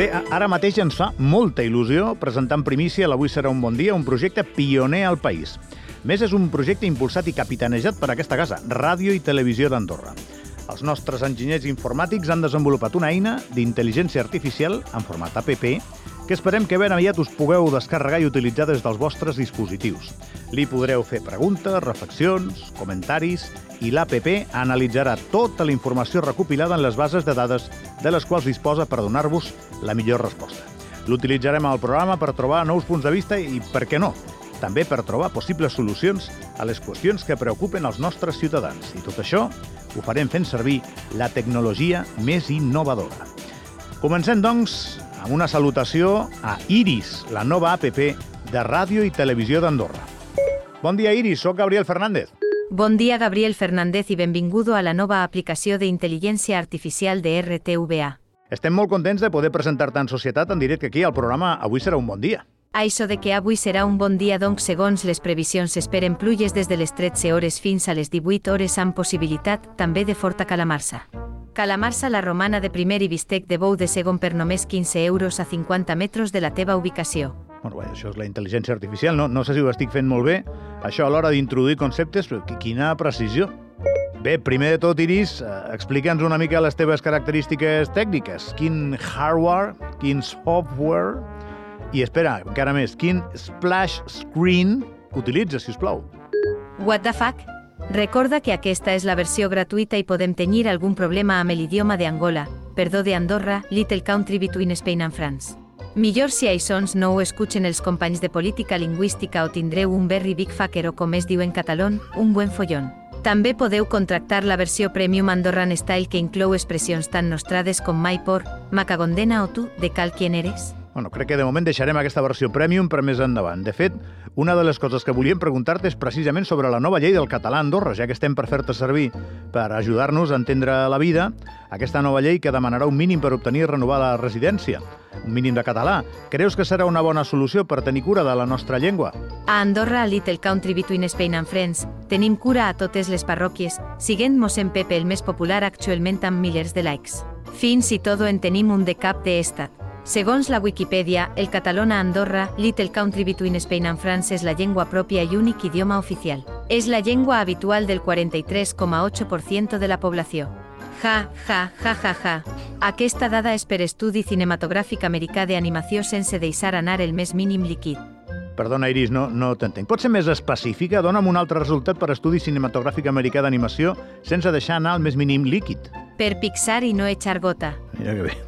Bé, ara mateix ens fa molta il·lusió presentar en primícia l'Avui serà un bon dia, un projecte pioner al país. Més és un projecte impulsat i capitanejat per aquesta casa, Ràdio i Televisió d'Andorra. Els nostres enginyers informàtics han desenvolupat una eina d'intel·ligència artificial en format app que esperem que ben aviat us pugueu descarregar i utilitzar des dels vostres dispositius. Li podreu fer preguntes, reflexions, comentaris i l'APP analitzarà tota la informació recopilada en les bases de dades de les quals disposa per donar-vos la millor resposta. L'utilitzarem al programa per trobar nous punts de vista i, per què no, també per trobar possibles solucions a les qüestions que preocupen els nostres ciutadans. I tot això ho farem fent servir la tecnologia més innovadora. Comencem, doncs, amb una salutació a Iris, la nova APP de Ràdio i Televisió d'Andorra. Bon dia, Iris. Soc Gabriel Fernández. Bon dia, Gabriel Fernández, i benvingudo a la nova aplicació d'intel·ligència artificial de RTVA. Estem molt contents de poder presentar-te en societat en directe aquí al programa Avui serà un bon dia. Això de que avui serà un bon dia, doncs, segons les previsions, s'esperen pluges des de les 13 hores fins a les 18 hores amb possibilitat també de forta calamarsa. Calamarsa la romana de primer i bistec de bou de segon per només 15 euros a 50 metres de la teva ubicació. Bueno, bé, això és la intel·ligència artificial, no, no sé si ho estic fent molt bé. Això a l'hora d'introduir conceptes, quina precisió. Bé, primer de tot, Iris, eh, explica'ns una mica les teves característiques tècniques. Quin hardware, quin software... I espera, encara més, quin splash screen utilitzes, si us plau? What the fuck? Recorda que aquesta és la versió gratuïta i podem tenir algun problema amb l'idioma de Angola, perdó de Andorra, Little Country Between Spain and France. Millor si sons no ho escuchen els companys de política lingüística o tindreu un very big fucker o com es diu en català, un buen follón. També podeu contractar la versió Premium Andorran Style que inclou expressions tan nostrades com mai por, macagondena o tu, de cal quien eres. Bueno, crec que de moment deixarem aquesta versió premium per més endavant. De fet, una de les coses que volíem preguntar-te és precisament sobre la nova llei del català a Andorra, ja que estem per fer-te servir per ajudar-nos a entendre la vida, aquesta nova llei que demanarà un mínim per obtenir i renovar la residència, un mínim de català. Creus que serà una bona solució per tenir cura de la nostra llengua? A Andorra, a Little Country Between Spain and France, tenim cura a totes les parròquies, siguent mossèn Pepe el més popular actualment amb milers de likes. Fins i tot en tenim un de cap de estat. Segons la Wikipedia, el català a Andorra, Little Country Between Spain and France és la llengua pròpia i únic idioma oficial. És la llengua habitual del 43,8% de la població. Ja, ja, ja, ja, ja. Aquesta dada és per estudi cinematogràfic americà d'animació sense deixar anar el més mínim líquid. Perdona, Iris, no, no t'entenc. Pot ser més específica? Dóna'm un altre resultat per estudi cinematogràfic americà d'animació sense deixar anar el més mínim líquid. Per Pixar i no echar gota. Mira que bé.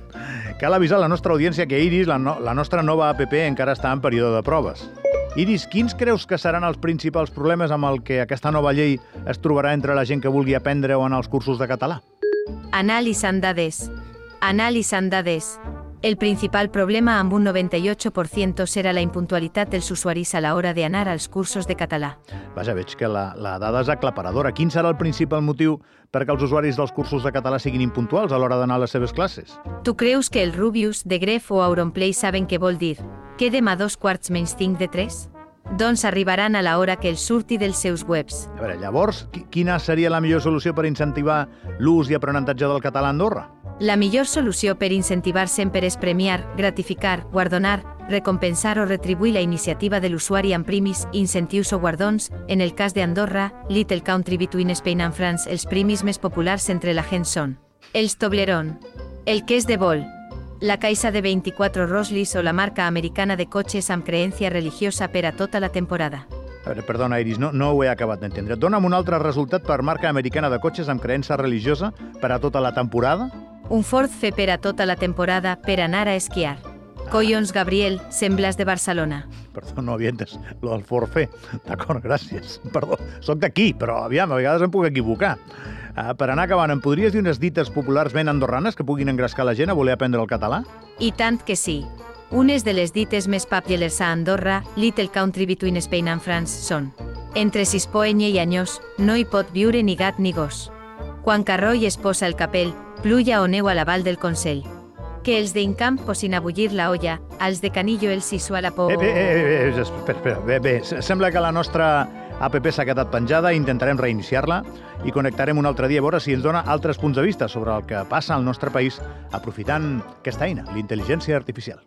Cal avisar la nostra audiència que Iris, la, no, la nostra nova APP, encara està en període de proves. Iris, quins creus que seran els principals problemes amb el que aquesta nova llei es trobarà entre la gent que vulgui aprendre o anar als cursos de català? Analitzant dades. Analitzant dades. El principal problema amb un 98% serà la impuntualitat dels usuaris a l'hora d'anar als cursos de català. Vaja, veig que la, la dada és aclaparadora. Quin serà el principal motiu perquè els usuaris dels cursos de català siguin impuntuals a l'hora d'anar a les seves classes? Tu creus que el Rubius, de Gref o Auronplay saben què vol dir? Quedem a dos quarts menys 5 de 3? Doncs arribaran a l'hora que els surti dels seus webs. A veure, llavors, qui- quina seria la millor solució per incentivar l'ús i aprenentatge del català a Andorra? La millor solució per incentivar sempre és premiar, gratificar, guardonar, recompensar o retribuir la iniciativa de l'usuari amb primis, incentius o guardons, en el cas d'Andorra, Little Country Between Spain and France, els primis més populars entre la gent són els Toblerone, el que és de bol, la caixa de 24 Roslis o la marca americana de cotxes amb creència religiosa per a tota la temporada. A veure, perdona, Iris, no, no ho he acabat d'entendre. Dóna'm un altre resultat per marca americana de cotxes amb creença religiosa per a tota la temporada? Un Ford fer per a tota la temporada per anar a esquiar. Collons, Gabriel, sembles de Barcelona. Perdó, no havia entès lo del forfè. D'acord, gràcies. Perdó, sóc d'aquí, però aviam, a vegades em puc equivocar. Uh, per anar acabant, em podries dir unes dites populars ben andorranes que puguin engrescar la gent a voler aprendre el català? I tant que sí. Unes de les dites més populars a Andorra, Little Country Between Spain and France, són Entre Sispoenya i Anyós no hi pot viure ni gat ni gos. Quan Carroll es posa el capell, pluja o neu a la val del Consell. Que els d'Incamp posin a bullir la olla, als de Canillo els hi sua la por... Bé, bé, bé, bé, espera, espera, bé, bé. Sembla que la nostra App s'ha quedat penjada, intentarem reiniciar-la i connectarem un altre dia a veure si ens dona altres punts de vista sobre el que passa al nostre país aprofitant aquesta eina, l'intel·ligència artificial.